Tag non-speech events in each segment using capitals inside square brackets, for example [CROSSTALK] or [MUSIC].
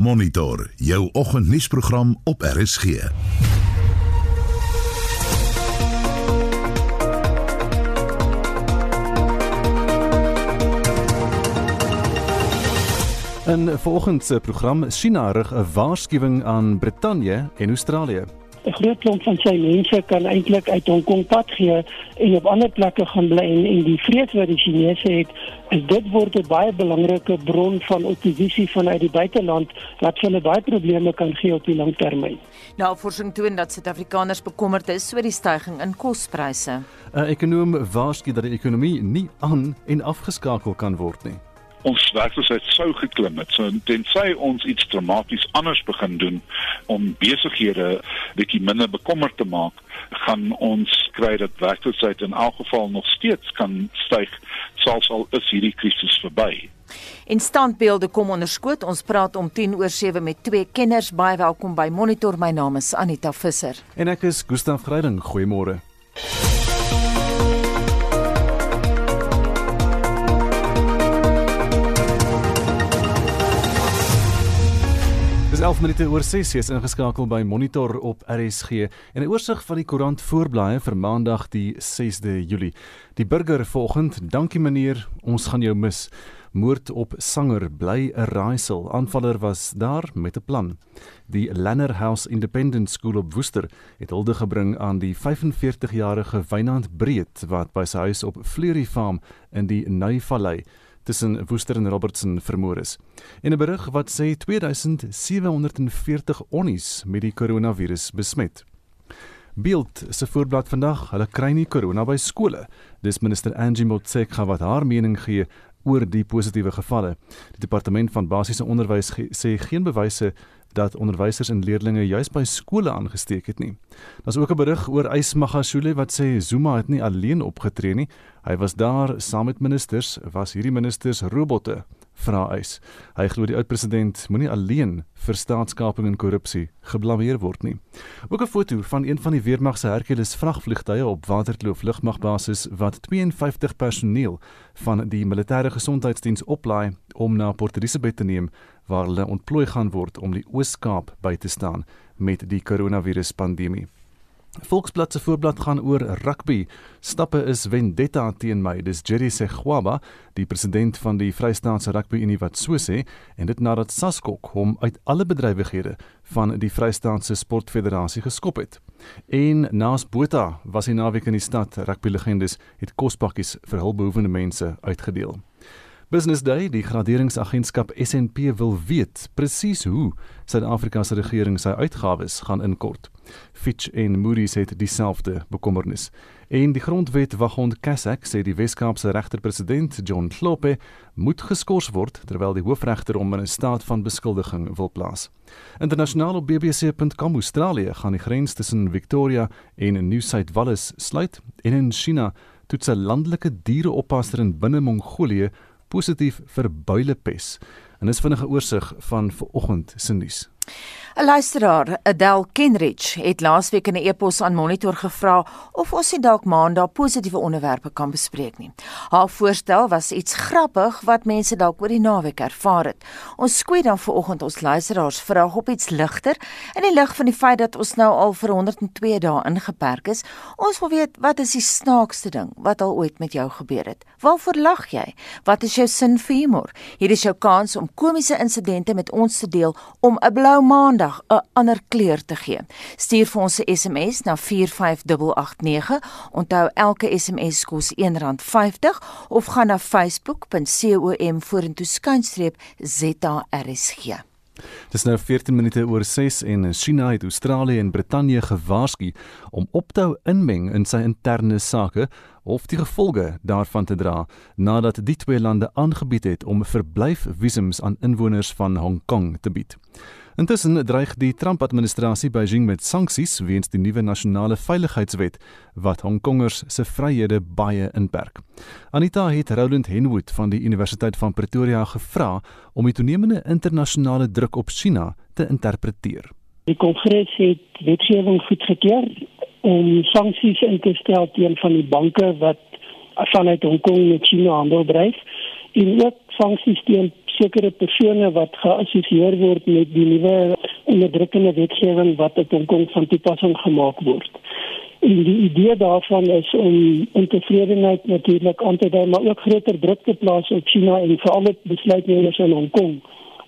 Monitor jou oggendnuusprogram op RSG. In volgens se program China rig 'n waarskuwing aan Brittanje en Australië. 'n groot klomp van sy mense kan eintlik uit Hong Kong pad gee en op ander plekke gaan bly en, en die vrees wat die Chinese het is dit word 'n baie belangrike bron van oppositie vanuit die buiteland wat hulle baie probleme kan gee op die lang termyn. Navorsing toon dat Suid-Afrikaners bekommerd is oor die stygings in kospryse. 'n Ekonoom waarsku dat die ekonomie nie aan en afgeskakel kan word nie ons werkloosheid sou geklim het. So tensy ons iets dramaties anders begin doen om besighede bietjie minder bekommerd te maak, gaan ons kry dat werkloosheid in elk geval nog steeds kan styg selfs al is hierdie krisis verby. In standbeelde kom onderskoot. Ons praat om 10 oor 7 met twee kenners. Baie welkom by Monitor. My naam is Anita Visser. En ek is Gustaf Greiding. Goeiemôre. Dis 11 minute oor 6 is ingeskakel by Monitor op RSG en 'n oorsig van die koerant voorblaaie vir Maandag die 6de Julie. Die burger volgend, dankie meneer, ons gaan jou mis. Moord op sanger bly 'n raaisel. Aanvaller was daar met 'n plan. Die Lanner House Independent School op Woester het hulde gebring aan die 45-jarige Wynand Breed wat by sy huis op Fleury Farm in die Nuivallei tussen Woester en Robertson vermoor is. En 'n berig wat sê 2740 onnies met die koronavirus besmet. Beeld se voorblad vandag, hulle kry nie korona by skole. Dis minister Angie Motshekga wat haar mening gee oor die positiewe gevalle. Die departement van basiese onderwys sê geen bewyse dat onderwysers en leerdlinge juis by skole aangesteek het nie. Daar's ook 'n berig oor Ysmagashule wat sê Zuma het nie alleen opgetree nie. Hy was daar saam met ministers, was hierdie ministers robotte vra eis. Hy glo die oud-president moenie alleen vir staatskaping en korrupsie geblameer word nie. Ook 'n foto van een van die weermag se Hercules vragvliegtuie op Waterkloof lugmagbasis wat 52 personeel van die militêre gesondheidsdiens oplaai om na Port Elizabeth te neem waar hulle ontplooi gaan word om die Oos-Kaap by te staan met die koronaviruspandemie. Volksblad se voorblad gaan oor rugby. Stappe is vendetta teen my. Dis Jerry Segwaba, die president van die Vrystaatse Rugby Unie wat so sê en dit nadat Saskok hom uit alle bedrywighede van die Vrystaatse Sportfederasie geskop het. En naas Botha was hy naweek in die stad rugby legendes het kospakkies vir hulpbehoevende mense uitgedeel. Business Day, die graderingsagentskap SNP wil weet presies hoe Suid-Afrika se regering sy uitgawes gaan inkort. Fitch en Moody's het dieselfde bekommernis. En die grondwet waghond Kassak sê die Wes-Kaapse regter-president John Klope moet geskort word terwyl die hoofregter hom in 'n staat van beskuldiging wil plaas. Internasionaal op bbc.com Australië gaan die grens tussen Victoria en New South Wales sluit en in China toets 'n landelike diereoppasser in binne Mongolië positief vir builepes. En dis vinnige oorsig van vanoggend se nuus. 'n Luisteraar, Adel Kenrich, het laasweek in 'n e-pos aan Monitor gevra of ons nie dalk maandag positiewe onderwerpe kan bespreek nie. Haar voorstel was iets grappig wat mense dalk oor die naweek ervaar het. Ons skoei dan vanoggend ons luisteraars vraag op iets ligter in die lig van die feit dat ons nou al vir 102 dae ingeperk is. Ons wil weet wat is die snaakste ding wat al ooit met jou gebeur het? Waarvoor lag jy? Wat is jou sin vir humor? Hier is jou kans om komiese insidente met ons te deel om 'n blou maan Maandag 'n ander kleur te gee. Stuur vir ons 'n SMS na 45889. Onthou elke SMS kos R1.50 of gaan na facebook.com vorentoe skynstreep ZARSG. Dis nou 14 minute oor 6 en China het Australië en Brittanje gewaarsku om op te hou inmeng in sy interne sake of die gevolge daarvan te dra nadat die twee lande aangebied het om verblyfvisums aan inwoners van Hong Kong te bied. Intussen dreig die Trump-administrasie Beijing met sanksies weens die nuwe nasionale veiligheidswet wat Hongkongers se vryhede baie inperk. Anita het Roland Henwood van die Universiteit van Pretoria gevra om die toenemende internasionale druk op China te interpreteer. Die Kongres het wetgewing goedgekeur om sanksies in te stel teen van die banke wat vanuit Hongkong met China handel dryf en ook sanksies teen sekere persone wat geassosieer word met die nuwe onderdrukkende wetgewing wat op Hong Kong van toepassing gemaak word. En die idee daarvan is om ontevredenheid natuurlik aan te dui, maar ook groter druk te plaas op China en veral op besluitnemers in Hong Kong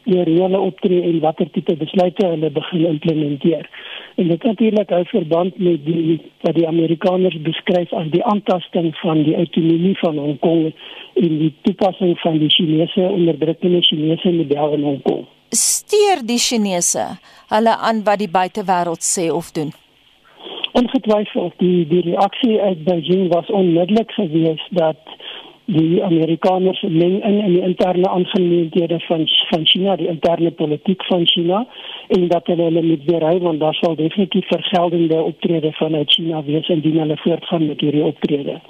oor hoe hulle optree en watter tipe besluite hulle begin implementeer. En dit natuurlik hou verband met die wat die Amerikaners beskryf as die aantasting van die autonomie van Hong Kong en die toepassing van die Chinese onderdrukkende Chinese model in Hong Kong. Steer die Chinese hulle aan wat die buitewêreld sê of doen? ongetwyfeld die die reaksie uit Beijing was onmiddellik geweest dat die Amerikaners meng in in die interne aangeleenthede van van China, die interne politiek van China en dat hulle hulle moet weerhou want daar sal definitief vergeldende optrede vanuit China wees indien hulle voortgaan met hierdie optrede.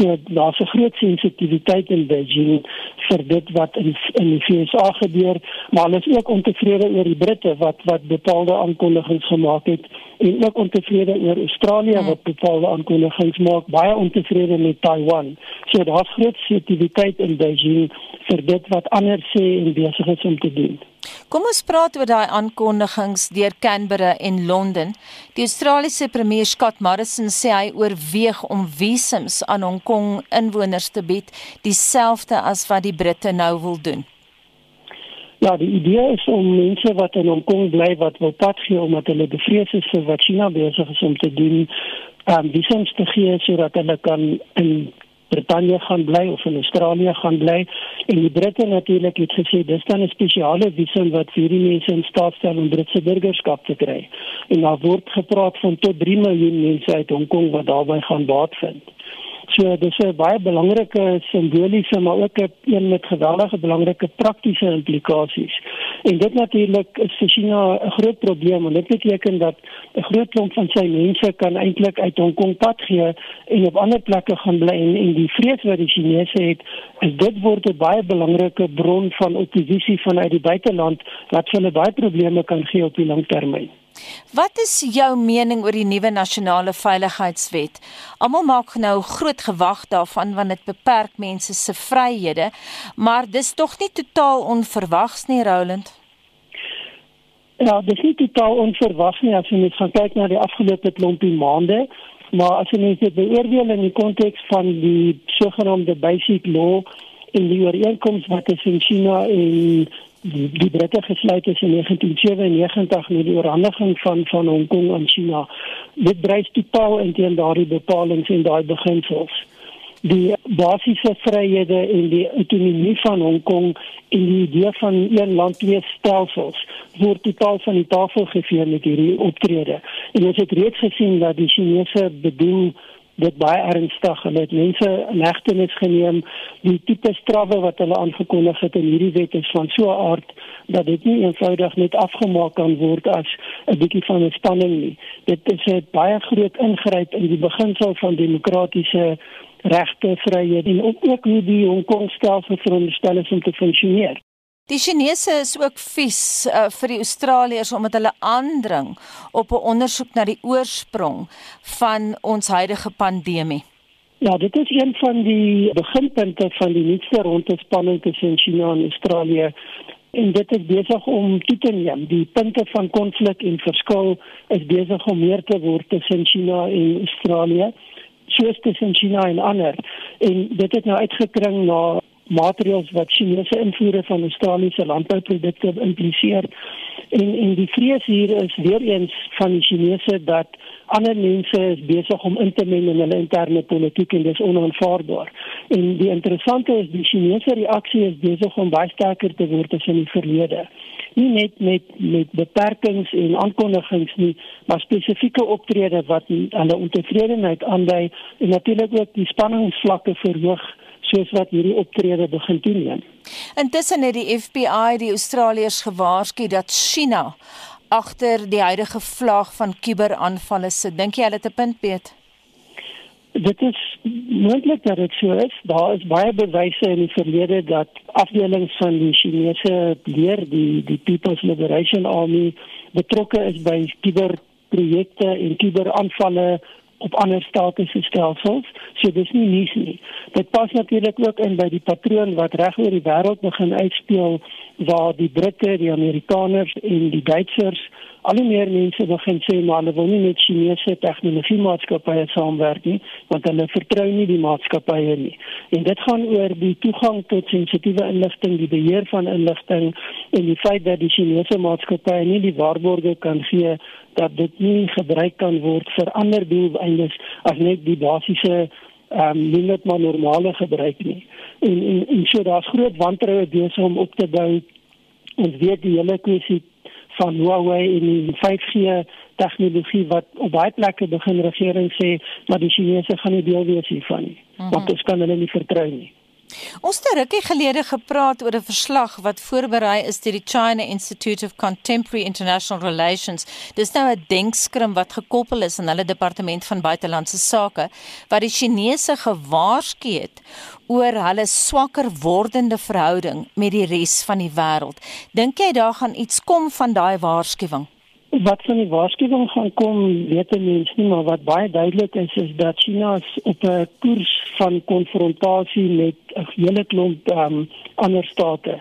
So daar's 'n groot sensitiwiteit in Beijing vir dit wat in in die VSA gebeur, maar hulle is ook ontevrede oor die Britte wat wat bepaalde aankondigings gemaak het en ook ontevrede oor Australië hmm. wat bepaalde aankondigings maak, baie ontevrede met Taiwan. So daar's groot sensitiwiteit in Beijing vir dit wat ander sê en besig is om te doen. Kom ons praat oor daai aankondigings deur Canberra en Londen. Die Australiese premier Scott Morrison sê hy oorweeg om visums aan Hong Kong inwoners te bied, dieselfde as wat die Britte nou wil doen. Ja, die idee is om mense wat in Hong Kong bly wat wil pad gee omdat hulle bevrees is vir wat China besig is om te doen, um visums te gee sodat hulle kan in Brittanje gaan bly of in Australië gaan bly en die Britte natuurlik het gesê dis dan 'n spesiale visum wat vir die mense in staat stel om Britse burgerskap te kry. En daar word gepraat van tot 3 miljoen mense uit Hong Kong wat daarbey gaan baat vind. So dis 'n baie belangrike simboliese maar ook 'n een met geweldige belangrike praktiese implikasies. En dit natuurlik is vir China 'n groot probleem want dit beteken dat 'n groot klomp van sy mense kan eintlik uit Hong Kong pad gee en op ander plekke gaan bly en, en die vrees wat die Chinese het is dit word 'n baie belangrike bron van oppositie vanuit die buiteland wat hulle baie probleme kan gee op die lang termyn. Wat is jou mening oor die nuwe nasionale veiligheidswet? Almal maak nou groot gewag daarvan want dit beperk mense se vryhede, maar dis tog nie totaal onverwags nie, Roland. Ja, dit is totaal onverwags nie as jy net kyk na die afgelope klompie maande, maar as jy net beoordeel in die konteks van die sogenaamde basic law en die ooreenkoms wat tussen China en die, die Britte gesluit is in 1997 met die oorhandiging van van Hong Kong aan China. Dit dryf totaal in teen daardie bepalinge en daai beginsels. Die basiese vryhede en die autonomie van Hong Kong en die idee van een land twee stelsels word totaal van die tafel gevee met hierdie optrede. En ons het reeds gesien dat die Chinese bedoel dit baie ernstig. En dit mense in hegtenis geneem. Die tipe strawwe wat hulle aangekondig het in hierdie wet is van so 'n aard dat dit nie eenvoudig net afgemaak kan word as 'n bietjie van 'n spanning nie. Dit is 'n baie groot ingryp in die beginsel van demokratiese regte vrye en ook hoe die Hong Kong stelsel veronderstel is om te funksioneer Die Chinese is ook vies uh, vir die Australiërs omdat hulle aandring op 'n ondersoek na die oorsprong van ons huidige pandemie. Ja, dit is een van die beginpunte van die nuutste rondespanning tussen China en Australië. En dit is besig om toe te neem. Die punte van konflik en verskil is besig om meer te word tussen China en Australië, soos tussen China en ander. En dit het nou uitgekring na maatreëls wat Chinese invoere van Australiese landbouprodukte impliseer. En en die vrees hier is weer eens van die Chinese dat ander mense is besig om in te meng in hulle interne politiek en dis onaanvaarbaar. En die interessante is die Chinese reaksie is besig om baie sterker te word as in die verlede. Nie net met met beperkings en aankondigings nie, maar spesifieke optrede wat hulle ontevredenheid aandui en natuurlik ook die spanningsvlakke verhoog soos wat hierdie optrede begin toeneem. Intussen het die FBI die Australiërs gewaarsku dat China agter die huidige vlaag van kuberaanvalle sit. Dink jy hulle het 'n punt beet? Dit is moontlik dat dit so is. Daar is baie bewyse in die verlede dat afdelings van die Chinese leer, die die People's Liberation Army betrokke is by kuberprojekte en kuberaanvalle op ander state se stelsels. So dis nie nuus nie. Dit pas natuurlik ook in by die patroon wat reg oor die wêreld begin uitspeel waar die Britte, die Amerikaners en die Duitsers al hoe meer mense begin sê maar hulle wil nie met Chinese tegnologie maatskappye saamwerk nie want hulle vertrou nie die maatskappye nie. En dit gaan oor die toegang tot sensitiewe inligting, die beheer van inligting en die feit dat die Chinese maatskappye nie die waarborge kan gee dat dit nie gebruik kan word vir ander doeleindes as net die basiese ehm um, net maar normale gebruik nie. En en, en so daar's groot wantroue besig om op te bou. Ons weet die hele kwessie van Huawei en die 5G tegnologie wat op baie plekke begin regering sê maar die Chinese gaan nie deel wees hiervan nie. Mm -hmm. Want dit kan hulle nie vertrou nie. Ons het rukkie gelede gepraat oor 'n verslag wat voorberei is deur die China Institute of Contemporary International Relations. Dis nou 'n denkskrim wat gekoppel is aan hulle departement van buitelandse sake wat die Chinese gewaarsku het oor hulle swakker wordende verhouding met die res van die wêreld. Dink jy daar gaan iets kom van daai waarskuwing? Wat van die waarskuwing gaan kom, weet mense nie, maar wat baie duidelik is is dat China op 'n koers van konfrontasie met 'n hele klomp um, ander state.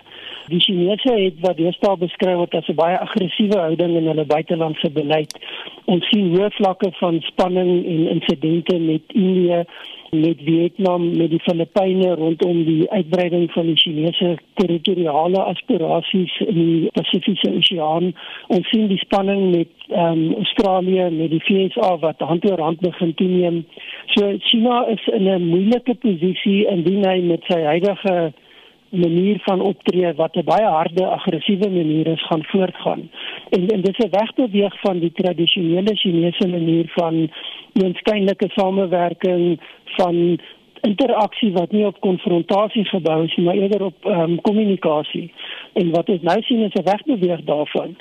Die Chinese het wat deesdae beskryf word as 'n baie aggressiewe houding in hulle buitelandse beleid. Ons sien hoë vlakke van spanning en insidente met Indië met Vietnam, met die Filippyne rondom die uitbreiding van die Chinese territoriale aspirasies in die Pasifiese Oseaan. Ons sien die spanning met um, Australië, met die VSA wat hand oor hand begin toeneem. So China is in 'n moeilike posisie indien hy met sy huidige manier van optree wat 'n baie harde aggressiewe manier is gaan voortgaan. En en dit is 'n wegbeweeg van die tradisionele Chinese manier van eenskynlike samewerking van interaksie wat nie op konfrontasie gebou is nie, maar eerder op ehm um, kommunikasie. En wat ons nou sien is 'n wegbeweeg daarvan.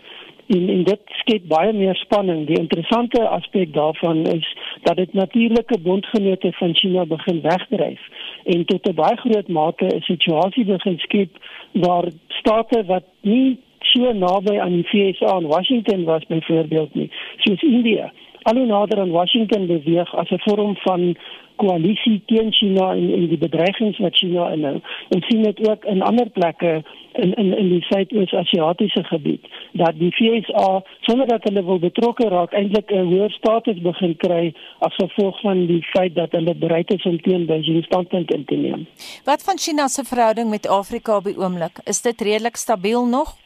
En en dit skep baie meer spanning. Die interessante aspek daarvan is dat dit natuurlike bondgenote van China begin wegdryf en tot 'n baie groot mate 'n situasie begin skep waar state wat nie so naby aan die VSA en Washington was byvoorbeeld nie, soos India, al hoe nader aan Washington beweeg as 'n vorm van koalisie teen China en en die bedreigings wat China inhou. Ons sien dit ook in ander plekke in in in die Suidoos-Asiatiese gebied dat die VSA sonder dat hulle wil betrokke raak eintlik 'n hoër status begin kry as gevolg van die feit dat hulle bereid is om teen Beijing standpunt in te neem. Wat van China se verhouding met Afrika op die oomblik? Is dit redelik stabiel nog?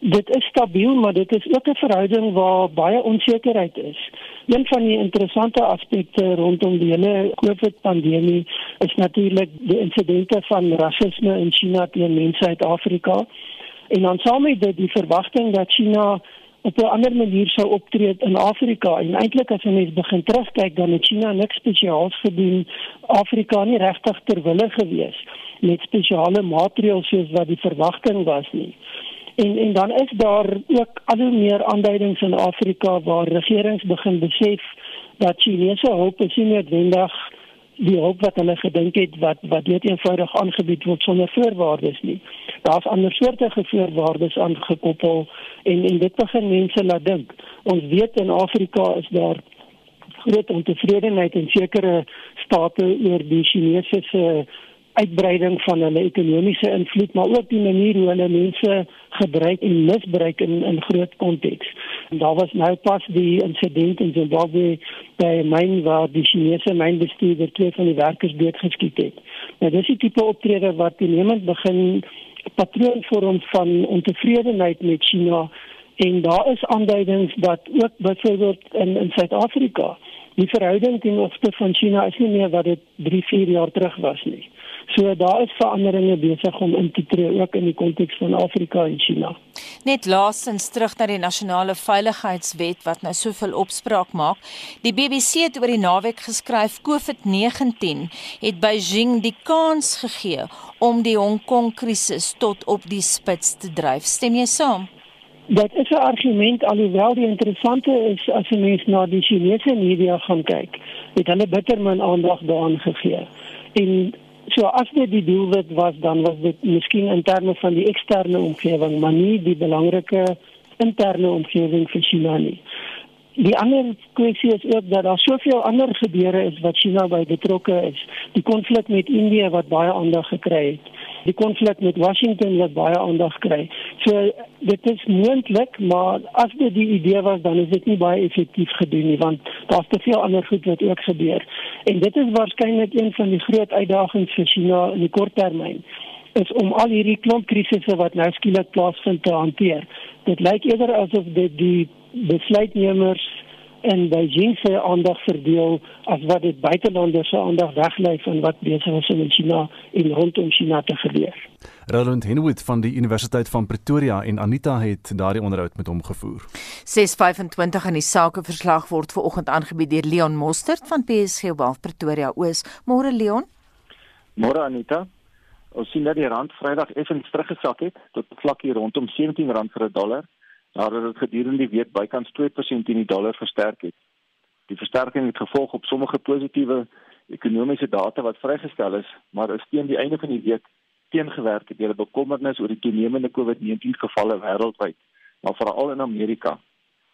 Dit is stabiel, maar dit is ook 'n verhouding waar baie onsekerheid is. Een van die interessante aspekte rondom die hele COVID-pandemie is natuurlik die insidente van rasisme in China teen mense uit Afrika. En dan saam met dit die verwagting dat China op 'n ander manier sou optree in Afrika. En eintlik as jy mens begin terugkyk dan het China niks spesiaals gedoen Afrika nie regtig ter wille gewees met spesiale maatreëls soos wat die verwagting was nie. En en dan is daar ook al hoe meer aanduidings in Afrika waar regerings begin besef dat Chinese hulp nie noodwendig die hulp wat hulle gedink het wat wat dit eenvoudig aangebied word sonder voorwaardes nie. Daar's ander soorte voorwaardes aangekoppel en en dit begin mense laat dink. Ons weet in Afrika is daar groot ontevredenheid in sekere state oor die Chinese se uitbreiding van hulle ekonomiese invloed, maar ook die manier hoe hulle mense gebruik en misbruik in in groot konteks. Daar was nou pas die insident in Zimbabwe by myn waar die Chinese mynbestuurder twee van die werkers doodgeskiet het. Nou dis die tipe optrede wat toenemend begin patroon vorm van ontevredenheid met China en daar is aanduidings dat ook byvoorbeeld in in Suid-Afrika die verhouding ten opsigte van China is nie meer wat dit 3, 4 jaar terug was nie. So daar is veranderinge besig om in te tree ook in die konteks van Afrika en China. Net laasens terug na die nasionale veiligheidswet wat nou soveel opspraak maak. Die BBC het oor die naweek geskryf COVID-19 het Beijing die kans gegee om die Hong Kong krisis tot op die spits te dryf. Stem jy saam? Dat is 'n argument alhoewel die interessante is as jy mens na die Chinese media gaan kyk, het hulle bitter min aandag daaraan gegee. En So as dit die doelwit was, dan was dit miskien in terme van die eksterne omgewing, maar nie die belangrike interne omgewing vir China nie. Die ander kwessie is ook dat daar soveel ander gebeure is wat China by betrokke is. Die konflik met Indië wat baie aandag gekry het. Die konflik met Washington wat baie aandag kry. So dit is moontlik, maar as dit die idee was dan is dit nie baie effektief gedoen nie want daar's te veel ander goed wat ook gebeur. En dit is waarskynlik een van die groot uitdagings vir China in die kort termyn is om al hierdie klomp krisisse wat nou skielik plaasvind te hanteer. Dit lyk eerder asof dit die besluitnemers en Beijing se aandag verdeel as wat dit buitelanders se aandag weglei van wat besig is in China en rondom China te gebeur. Roland Henwood van die Universiteit van Pretoria en Anita het daardie onderhoud met hom gevoer. 625 in die sakeverslag word ver oggend aangebied deur Leon Mostert van PSG Wealth Pretoria Oos. Môre Leon. Môre Anita. Ons sien dat die rand Vrydag effens teruggesak het tot vlak hier rondom R17 vir 'n dollar nadat dit gedurende die week bykans 2% teen die dollar versterk het. Die versterking het gevolg op sommige positiewe ekonomiese data wat vrygestel is, maar is teen die einde van die week teengewerk deur 'n bekommernis oor die toenemende COVID-19 gevalle wêreldwyd, maar veral in Amerika.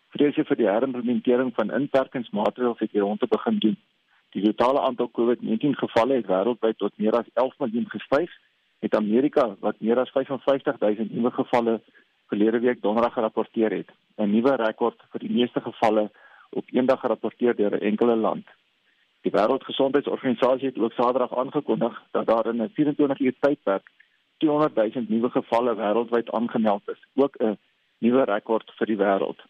Vrese vir die herimplementering van inperkingsmaatreëls het hier rond te begin doen. Die totale aantal COVID-19 gevalle het wêreldwyd tot meer as 11 miljoen gestyg. Het Amerika wat meer as 55 000 nuwe gevalle verlede week donderdag gerapporteer het, 'n nuwe rekord vir die meeste gevalle op een dag gerapporteer deur 'n enkele land. Die Wêreldgesondheidsorganisasie het ook Saterdag aangekondig dat daar in 'n 24-uur tydperk 200 000 nuwe gevalle wêreldwyd aangemeld is, ook 'n nuwe rekord vir die wêreld.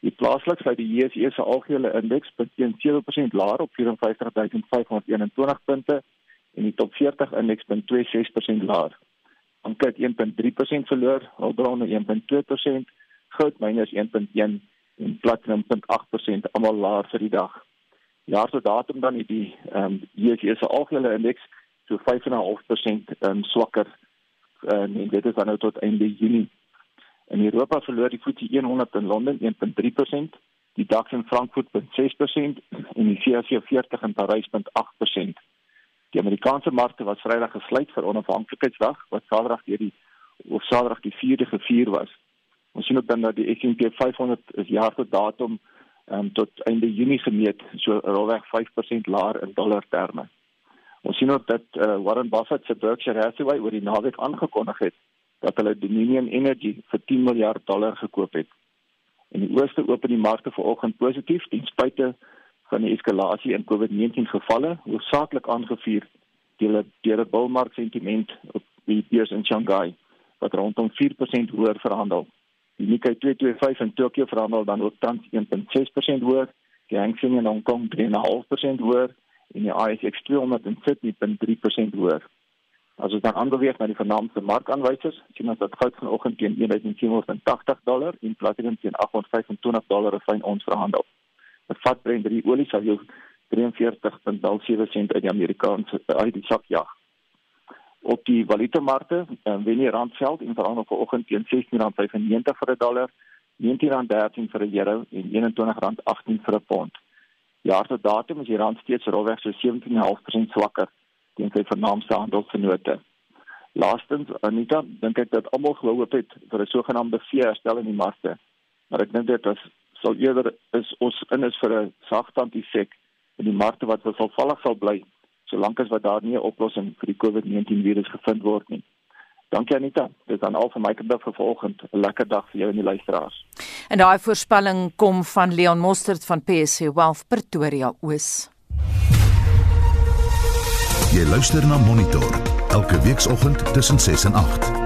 Die plaaslik sy die JSE se algehele indeks beteen 7% laer op 54521 punte en die top 40 indeks bin 26% laer anker 1.3% verloor, hulpbronne 1.2%, goud minus 1.1 en platinum 0.8% almal laer vir die dag. Jaar tot datum dan het die ehm um, JSE se algehele indeks so 5.5% ehm um, swakker uh, en dit is dan nou tot einde Junie. In Europa verloor die FTSE 100 in Londen 1.3%, die DAX in Frankfurt 0.6% en die CAC 40 in Parys 0.8%. Die Amerikaanse markte was Vrydag gesluit vir onafhanklikheidsdag wat Saterdag deur die of Saterdag die 4de gevier was. Ons sien ook dan dat die S&P 500 is jaar tot datum um, tot einde Junie gemeet so rowweg 5% laer in dollar terme. Ons sien ook dat uh, Warren Buffett se Berkshire Hathaway oor die naweek aangekondig het dat hulle Dominion Energy vir 10 miljard dollar gekoop het. En die ooste oop in die markte vanoggend positief ten spyte van die eskalasie in COVID-19 gevalle, hoofsaaklik aangevuur deur deur 'n bulmark sentiment op die beurs in Shanghai wat rondom 4% hoër verhandel. Die Nikkei 225 in Tokio verhandel dan ook tans 1.6% hoër, die Hang Seng in Hong Kong 3.5% hoër en die ASX 200 in Sydney 0.3% hoër. As ons dan aanbeweeg na die vernaamste markaanwysers, sien ons dat goud vanoggend teen 1780 dollar en platinum teen 825 dollar 'n fyn ons verhandel. 'n vat Brent drie olie sal jou 43.7 sent uit die Amerikaanse uit die sak jag. Op die valutamarkte, um, wen die rand veld en veral op vanoggend teen R16.95 vir 'n dollar, R19.13 vir 'n euro en R21.18 vir 'n pond. Jaar tot datum is die rand steeds rowweg so 17.5% swakker teen sy vernaamste handelsvennote. Laastens, Anita, dink ek dat almal gehoop het vir 'n sogenaamde veeherstel in die markte. Maar ek dink dit was sal eerder is ons in is vir 'n sagte antisek in die markte wat sal vallig sal bly solank as wat daar nie 'n oplossing vir die COVID-19 virus gevind word nie. Dankie Anita. Dit dan al vir my kant vir vanoggend. 'n Lekker dag vir jou en die luisteraars. En daai voorspelling kom van Leon Mostert van PSC Wealth Pretoria Oos. Jy luister na Monitor elke weekoggend tussen 6 en 8.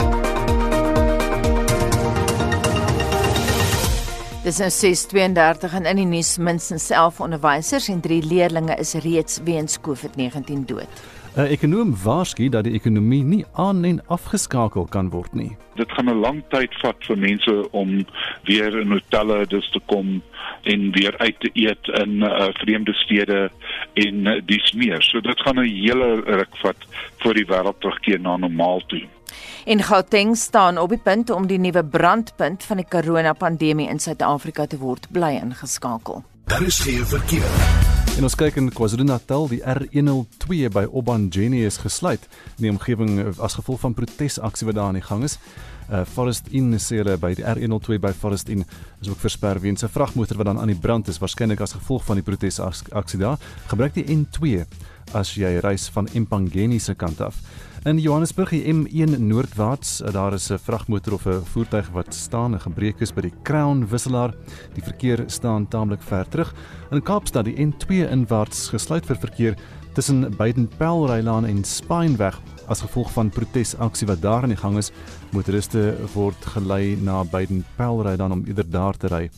Dis nou 6:32 en in die nuus minstens 11 onderwysers en 3 leerdlinge is reeds weens COVID-19 dood. 'n Ekonom waarsku dat die ekonomie nie aan en afgeskakel kan word nie. Dit gaan 'n lang tyd vat vir mense om weer in hotelle dus te kom en weer uit te eet in uh, vreemde stede en uh, dis meer. So dit gaan 'n hele ruk vat voor die wêreld terugkeer na normaal toe. En Gauteng staan op die punt om die nuwe brandpunt van die corona pandemie in Suid-Afrika te word bly ingeskakel. Daar is geen verkeer. En ons kyk in KwaZulu-Natal, die R102 by Obanjeni is gesluit in die omgewing eh, as gevolg van protesaksie wat daar aan die gang is. Uh Forest Inn sê hulle by die R102 by Forest Inn is ook versper weens 'n vragmotor wat dan aan die brand is, waarskynlik as gevolg van die protesaksie daar. Gebruik die N2 as jy reis van Empangeni se kant af. In Johannesburg die M1 noordwaarts, eh, daar is 'n vragmotor of 'n voertuig wat staan en gebreek is by die Crown wisselaar. Die verkeer staan taamlik ver terug. In Kaapstad die N2 inwaarts gesluit vir verkeer tussen Beiden-Pelrylaan en Spineweg as gevolg van protesaksie wat daar aan die gang is. Motoriste word gelei na Beiden-Pelrylaan om eerder daar te ry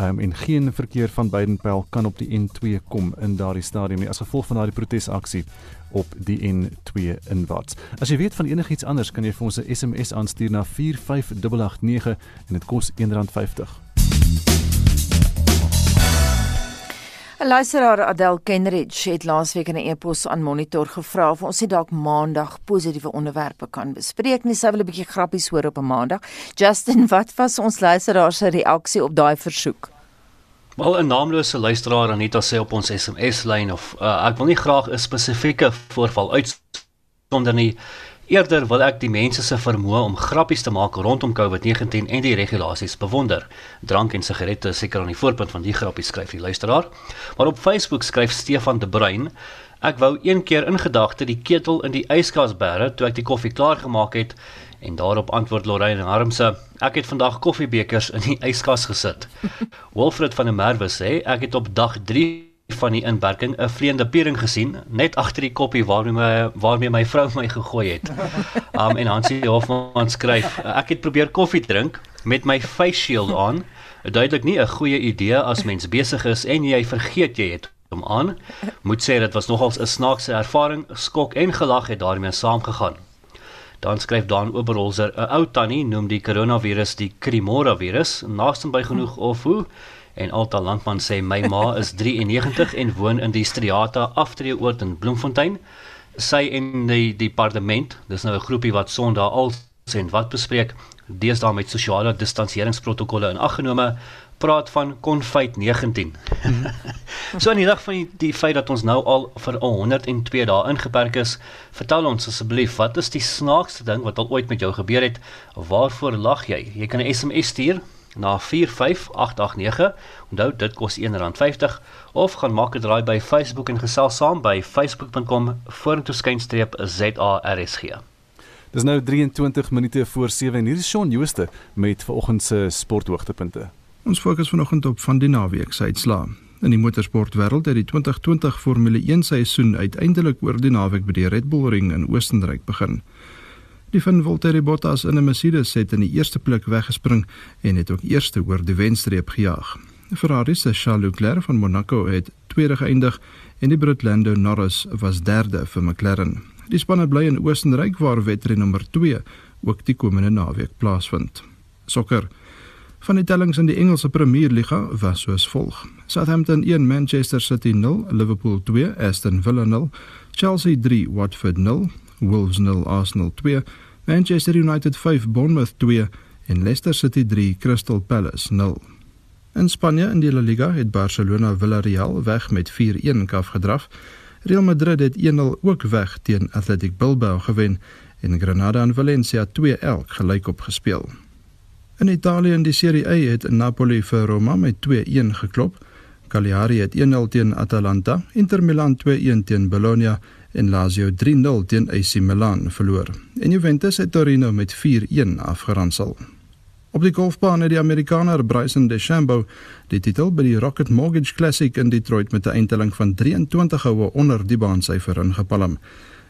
um, en geen verkeer van Beidenpel kan op die N2 kom in daardie stadium nie as gevolg van daardie protesaksie op die N2 inwaarts. As jy weet van enigiets anders, kan jy vir ons 'n SMS aanstuur na 45889 en dit kos R1.50. 'n Luisteraar Adel Kenridge het laasweek in 'n e-pos aan Monitor gevra of ons nie dalk maandag positiewe onderwerpe kan bespreek nie. Sy wil 'n bietjie grappies hoor op 'n maandag. Justin, wat was ons luisteraar se reaksie op daai versoek? Wel 'n naamlose luisteraar Anita sê op ons SMS-lyn of uh, ek wil nie graag 'n spesifieke voorval uitsonder nie. Eerder wil ek die mense se vermoë om grappies te maak rondom COVID-19 en die regulasies bewonder. Drank en sigarette is seker aan die voorpunt van die grappies skryf die luisteraar. Maar op Facebook skryf Stefan de Bruin Ek wou een keer in gedagte die ketel in die yskas bære toe ek die koffie klaar gemaak het en daarop antwoord Lorraine Harmse ek het vandag koffiebekers in die yskas gesit. [LAUGHS] Wilfred van der Merwe sê ek het op dag 3 van die inperking 'n vreemde piering gesien net agter die koppie waarmee my waarmee my vrou my gegooi het. [LAUGHS] Um en Hansie Hofman skryf ek het probeer koffie drink met my face shield aan. Duidelik nie 'n goeie idee as mens besig is en jy vergeet jy het hom aan. Moet sê dit was nogals 'n snaakse ervaring, skok en gelag het daarmee saamgegaan. Dan skryf Dan Oberholzer 'n ou tannie noem die koronavirus die Krimora virus, naaste by genoeg of hoe En Alta Landman sê my ma is [LAUGHS] 93 en woon in die Striata Aftreeoord in Bloemfontein. Sy en die departement, dis nou 'n groepie wat Sondag al sien wat bespreek, deesdae met sosiale distanseringsprotokolle in aggenome, praat van konfyt 19. [LAUGHS] so in die lig van die, die feit dat ons nou al vir 102 dae ingeperk is, vertel ons asseblief, wat is die snaakste ding wat al ooit met jou gebeur het? Waarvoor lag jy? Jy kan 'n SMS stuur na 45889. Onthou dit kos R1.50 of gaan maak 'n draai by Facebook en gesels saam by facebook.com vorentoeskynstreep ZARSG. Dis nou 23 minute voor 7 en hier is Shaun Jooste met vanoggend se sporthoogtepunte. Ons fokus vanoggend op van die naweek se uitslae. In die motorsportwêreld het die 2020 Formule 1 seisoen uiteindelik oor die naweek by die Red Bull Ring in Oostenryk begin. Die van Valtteri Bottas in 'n Mercedes het in die eerste plek weggespring en het ook eerste oor die wenstreep gejaag. Ferrari se Charles Leclerc van Monaco het tweede geëindig en die Brit Lando Norris was derde vir McLaren. Die spanne bly in Oostenryk waar wedren nommer 2 ook die komende naweek plaasvind. Sokker. Van die tellings in die Engelse Premier Liga was soos volg: Southampton 1 Manchester City 0, Liverpool 2 Aston Villa 0, Chelsea 3 Watford 0, Wolves 0 Arsenal 2, Manchester United 5 Bournemouth 2 en Leicester City 3 Crystal Palace 0. In Spanje in die La Liga het Barcelona Villarreal weg met 4-1 afgedraf. Real Madrid het 1-0 ook weg teen Athletic Bilbao gewen en Granada en Valencia 2-1 gelyk op gespeel. In Italië in die Serie A het Napoli vir Roma met 2-1 geklop. Cagliari het 1-0 teen Atalanta, Inter Milan 2-1 teen Bologna en Lazio 3-0 teen AC Milan verloor. En Juventus het Torino met 4-1 afgeronsel. Op die golfbaan het die Amerikaner Bryson DeChambeau die titel by die Rocket Mortgage Classic in Detroit met 'n eindtelling van 23 houe onder die baansyfer ingepalm.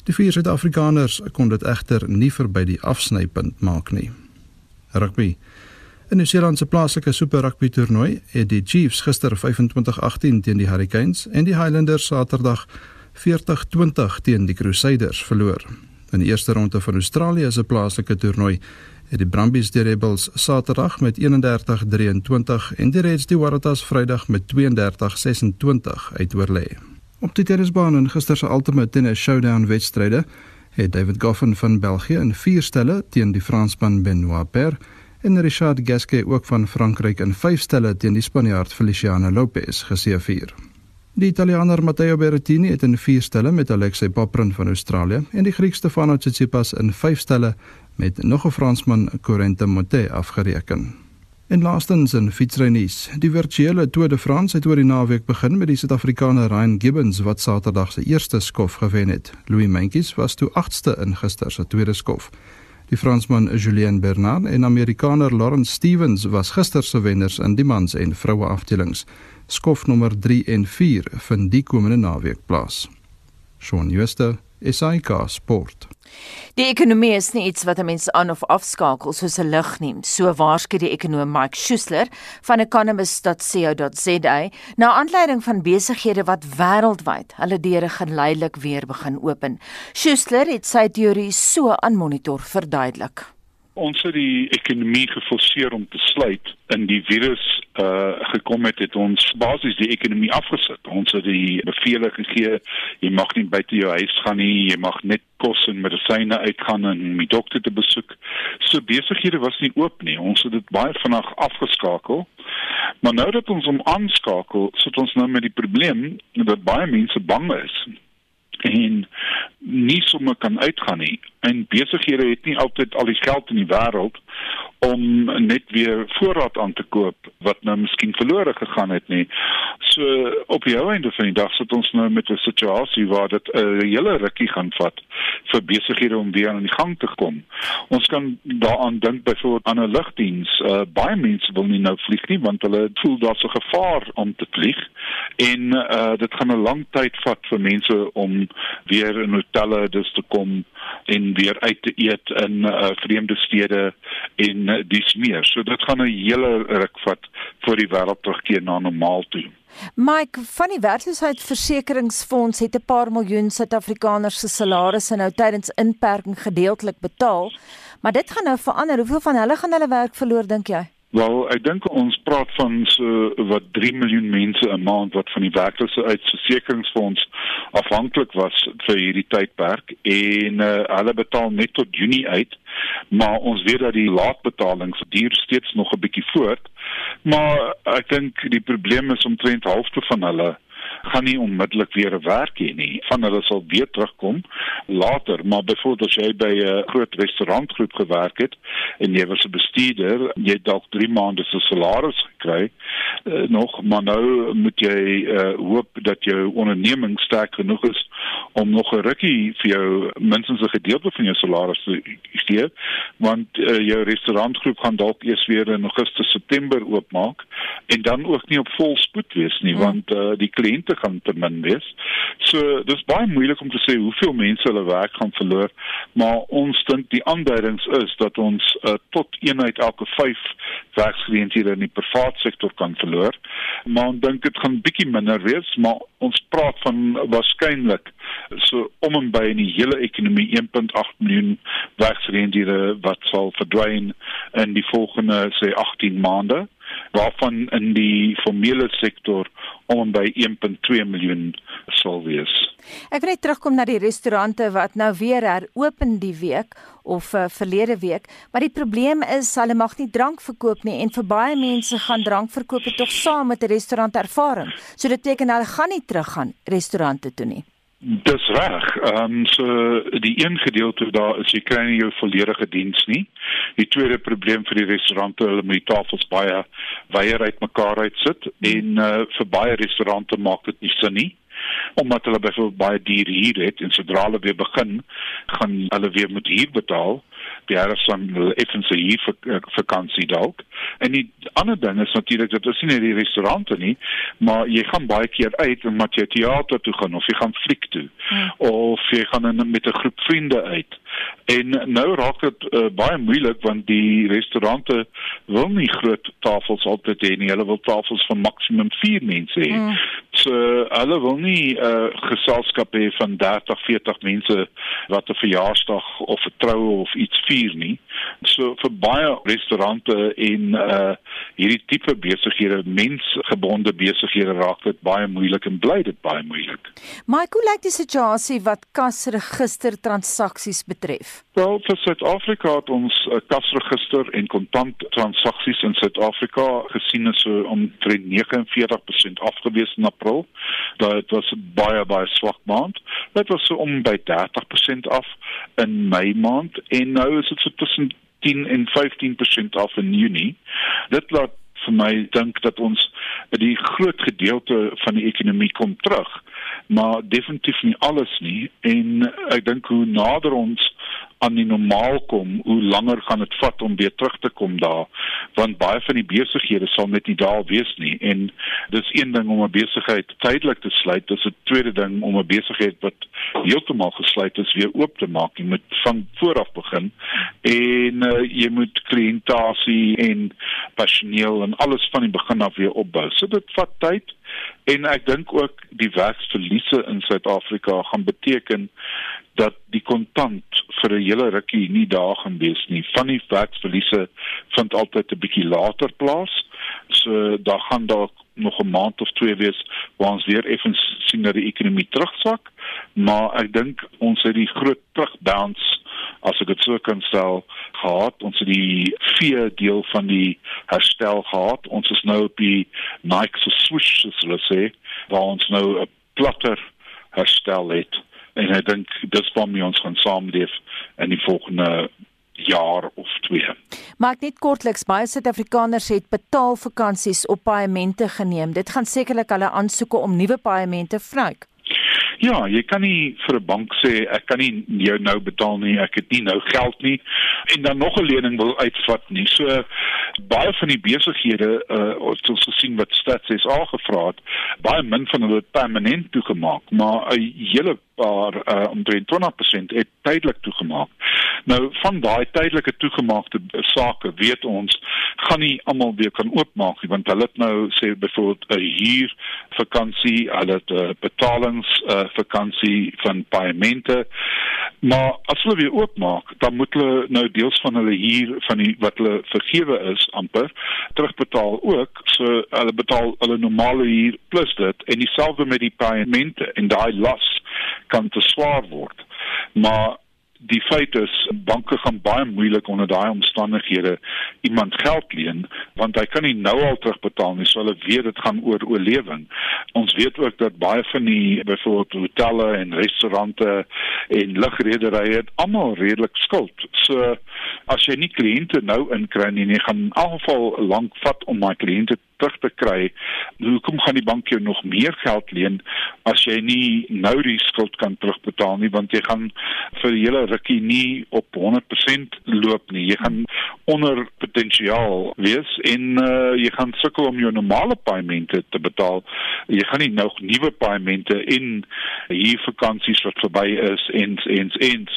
Die vier Suid-Afrikaners kon dit egter nie verby die afsnypunt maak nie. Rugby. In die Nieu-Seelandse plaaslike Super Rugby toernooi het die Chiefs gister 25-18 teen die Hurricanes en die Highlanders Saterdag 40-20 teen die Crusaders verloor. In die eerste ronde van Australië se plaaslike toernooi het die Brumbies die Rebels Saterdag met 31-23 en die Reds die Waratahs Vrydag met 32-26 uitoorlê. Op die tennisbaan in gister se Ultimate Tennis Showdown wedstryde het David Goffin van België in 4 stelle teen die Fransman Benoit Paire en Richard Gasquet ook van Frankryk in 5 stelle teen die Spanjaard Feliciano Lopez geseëvier. Die Italianer Matteo Berrettini het in 4 stelle met Alexei Poprin van Australië en die Griek Stefanos Tsitsipas in 5 stelle met nog 'n Fransman, Corentin Moutet, afgereken. En laastens in fietsrynuus. Die virtuele Tour de France het oor die naweek begin met die Suid-Afrikaner Ryan Gibbons wat Saterdag se eerste skof gewen het. Louis Mentjes was toe 8ste in gister se tweede skof. Die Fransman Julien Bernard en Amerikaner Lawrence Stevens was gister se wenners in die mans en vroue afdelings. Skof nommer 3 en 4 vind die komende naweek plaas. Shaun Schuster, SAK Sport. Die ekonomie is nie iets wat 'n mens aan of afskakel soos 'n lig nie. So waarsku die ekonom Mike Schuessler van economist.co.za na aanleiding van besighede wat wêreldwyd hulle deure geleidelik weer begin open. Schuessler het sy teorie so aan Monitor verduidelik ons het die ekonomie geforseer om te sluit in die virus uh gekom het het ons basies die ekonomie afgesit. Ons het die bevele gegee jy mag nie buite jou huis gaan nie, jy mag net kos en medisyne uitgaan en die dokter te besoek. So besighede was nie oop nie. Ons het dit baie vinnig afgeskakel. Maar nou dat ons hom aanskakel, sit ons nou met die probleem dat baie mense bang is en nie sommer kan uitgaan nie. En besighede het nie altyd al die geld in die wêreld om net weer voorraad aan te koop wat nou miskien verlore gegaan het nie. So op die einde van die dag sit ons nou met 'n situasie waar dit 'n hele rukkie gaan vat vir besighede om weer aan die gang te kom. Ons kan daaraan dink byvoorbeeld aan 'n lugdiens. Uh, baie mense wil nie nou vlieg nie want hulle voel daar's 'n gevaar om te vlieg en uh, dit gaan 'n lang tyd vat vir mense om weer in hotelle dus te kom en weer uit te eet in uh, vreemde stede en uh, dis meer. So dit gaan 'n hele ruk vat voor die wêreld terugkeer na normaal toe. Mike, van die werkloosheidsversekeringsfonds het 'n paar miljoen Suid-Afrikaners se salarisse nou tydens inperking gedeeltelik betaal, maar dit gaan nou verander. Hoeveel van hulle gaan hulle werk verloor dink jy? Wel, ek dink ons praat van so wat 3 miljoen mense 'n maand wat van die werkloosheidsversekeringsfonds afhanklik was vir hierdie tydperk en uh, hulle betaal net tot Junie uit. Maar ons weet dat die laatbetalings duur steeds nog 'n bietjie voort. Maar ek dink die probleem is omtrent halfte van hulle gaan nie onmiddellik weer werk hê nie. Van hulle sal weer terugkom later, maar byvoorbeeld as jy by 'n groot restaurantgroep gewerk het en jy was 'n bestuurder, jy het dalk 3 maande se salaris gekry uh, nog, maar nou moet jy uh, hoop dat jou onderneming sterk genoeg is om nog 'n rukkie vir jou minstens 'n gedeelte van jou salaris te gee, want uh, jou restaurantgroep gaan dalk eers weer in Augustus, September oopmaak en dan ook nie op vol spoed wees nie, hmm. want uh, die kliënte rente gaan te min wees. So dis baie moeilik om te sê hoeveel mense hulle werk gaan verloor, maar ons dink die aanduidings is dat ons uh, tot een uit elke 5 werksgeleenthede in die private sektor kan verloor. Maar ons dink dit gaan bietjie minder wees, maar ons praat van waarskynlik so om en by in die hele ekonomie 1.8 miljoen werksgeleenthede wat sal verdwyn in die volgende sê 18 maande waarvan in die formele sektor om by 1.2 miljoen sal wees. Ek wil net terugkom na die restaurante wat nou weer heropen die week of uh, verlede week, maar die probleem is hulle mag nie drank verkoop nie en vir baie mense gaan drankverkoop tog saam met 'n restaurantervaring. So dit beteken hulle gaan nie teruggaan restaurante toe nie. Dis reg. Ehm um, so die een gedeelte daar is jy kry nie jou volledige diens nie. Die tweede probleem vir die restaurante, hulle moet die tafels baie weier uit mekaar uit sit hmm. en uh, vir baie restaurante maak dit nie sin nie omdat hulle byvoorbeeld baie duur hier het en sodra hulle weer begin, gaan hulle weer moet huur betaal die jare van effense hier vir vakansie dalk. En die ander ding is natuurlik dat is nie die restaurante nie, maar jy gaan baie keer uit en moet jy teater toe gaan of jy gaan fliek toe hmm. of jy gaan in, met 'n groep vriende uit. En nou raak dit uh, baie moeilik want die restaurante wil nie groot tafels altyd hê nie. Hulle wil tafels van maksimum 4 mense hê. Hmm. So hulle wil nie 'n uh, geselskap hê van 30, 40 mense wat 'n verjaarsdag of 'n troue of iets vier nie. So vir baie restaurante en uh hierdie tipe besighede, mensgebonde besighede raak dit baie moeilik en bly dit baie moeilik. Michael, lyk die situasie wat kasregister transaksies betref? Wel, vir Suid-Afrika het ons 'n uh, kasregister en kontant transaksies in Suid-Afrika gesien is so omtrent 49% afgewees in April. Dit was baie baie swak maand. Dit was so om by 30% af in Mei maand en nou is dit so tussen 10 en 15% af in Junie. Dit laat vir my dink dat ons die groot gedeelte van die ekonomie kom terug maar definitief nie alles nie. En ek dink hoe nader ons aan die normaal kom, hoe langer gaan dit vat om weer terug te kom daar, want baie van die besighede sal net nie daar wees nie. En dis een ding om 'n besigheid tydelik te sluit, dis 'n tweede ding om 'n besigheid wat heeltemal gesluit is weer oop te maak. Jy moet van voor af begin. En uh, jy moet kliëntasie en personeel en alles van die begin af weer opbou. So dit vat tyd en ek dink ook die werksverliese in Suid-Afrika gaan beteken dat die kontant vir 'n hele rukkie nie daar gaan wees nie. Van die werksverliese vind altyd 'n bietjie later plaas. So daar gaan dalk nog 'n maand of twee wees waar ons weer effens sien dat die ekonomie terugsak, maar ek dink ons het die groot terugbounce as ek dit so kan stel gehad. Ons het die vier deel van die herstel gehad. Ons is nou op die Nike se swoosh, soos hulle sê, waar ons nou 'n platter herstel het en ek dink dis waarmee ons gaan saamleef in die volgende jaar of twee. Maar net kortliks baie Suid-Afrikaners het betaal vakansies op paemente geneem. Dit gaan sekerlik hulle aansoeke om nuwe paemente vryk. Ja, jy kan nie vir 'n bank sê ek kan nie jou nou betaal nie, ek het nie nou geld nie en dan nog 'n lening wil uitvat nie. So baie van die besighede uh ons het gesien wat Stats SA gevra het, baie min van hulle permanent toegemaak, maar 'n hele paar uh, omtrent 20% het tydelik toegemaak. Nou van daai tydelike toegemaakte sake weet ons gaan nie almal weer kan oopmaak nie want hulle het nou sê byvoorbeeld 'n huur vakansie, hulle het 'n uh, betalings uh, vakansie van paemente. Maar as hulle weer oopmaak, dan moet hulle nou deels van hulle huur van die wat hulle vergewe is amper terugbetaal ook. So hulle betaal hulle normale huur plus dit en dieselfde met die paemente en daai las kan te swaar word. Maar die feit is banke gaan baie moeilik onder daai omstandighede iemand geld leen want hy kan nie nou al terugbetaal nie so hulle weet dit gaan oor oorlewing. Ons weet ook dat baie van die byvoorbeeld hotelle en restaurante en lugrederye het almal redelik skuld. So as jy nie kliënte nou inkry nie, jy gaan in elk geval lank vat om my kliënte terug te kry. Hoekom gaan die bank jou nog meer geld leen as jy nie nou die skuld kan terugbetaal nie want jy gaan vir die hele rukkie nie op 100% loop nie. Jy gaan onder potensiaal wees en uh, jy gaan sukkel om jou normale paemente te betaal. Jy gaan nie nog nuwe paemente in hier vakansies wat verby is en en en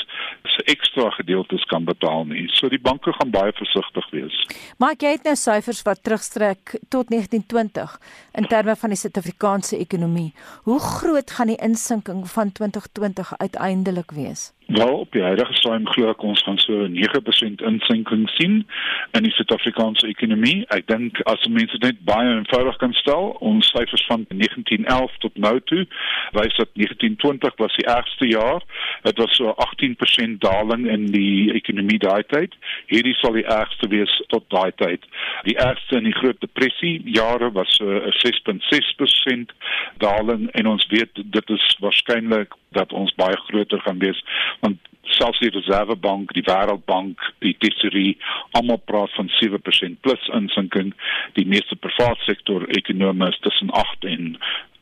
se ekstra gedeeltes kan betaal nie. So die banke gaan baie versigtig wees. Maar jy het nou syfers wat terugstrek tot 1920 in terme van die Suid-Afrikaanse ekonomie. Hoe groot gaan die insinking van 2020 uiteindelik wees? Wel, op die huidige stadium glo ek ons gaan so 9% insinking sien in die Suid-Afrikaanse ekonomie. Ek dink as mense net baie eenvoudig kan stel, ons syfers van 1911 tot nou toe wys dat 1920 was die ergste jaar. Dit was so 18% daling in die ekonomie daai tyd. Hierdie sal die ergste wees tot daai tyd. Die ergste in die Groot Depressie jare was so 'n 6.6% daling en ons weet dit is waarskynlik dat ons baie groter gaan wees want selfs die Reservebank, die Wêreldbank, die Tesorie almal praat van 7% plus insinking. Die meeste private sektor ekonome is tussen 8 en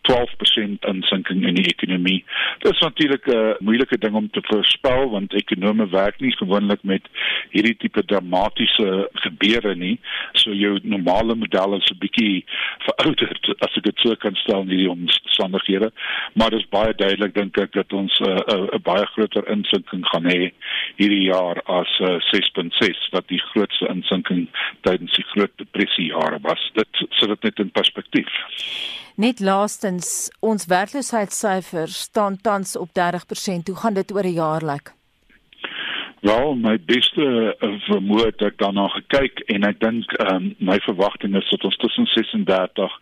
12% insinking in die ekonomie. Dit is natuurlik 'n moeilike ding om te voorspel want ekonome werk nie gewoonlik met hierdie tipe dramatiese gebeure nie. So jou normale model is 'n bietjie [LAUGHS] verouderd as ek dit so kan stel in hierdie omstandighede. Maar dit is baie duidelik dink ek dat ons 'n uh, uh, baie groter insinking gaan hê hierdie jaar as uh, 6.6 wat die grootste insinking tydens die groot depressie jare was. Dit sit dit net in perspektief. Net laastens, ons werkloosheidssyfer staan tans op 30%. Hoe gaan dit oor 'n jaar lyk? Wel, my beste uh, vermoed het ek daarna gekyk en ek dink um, my verwagting is dat ons tussen 36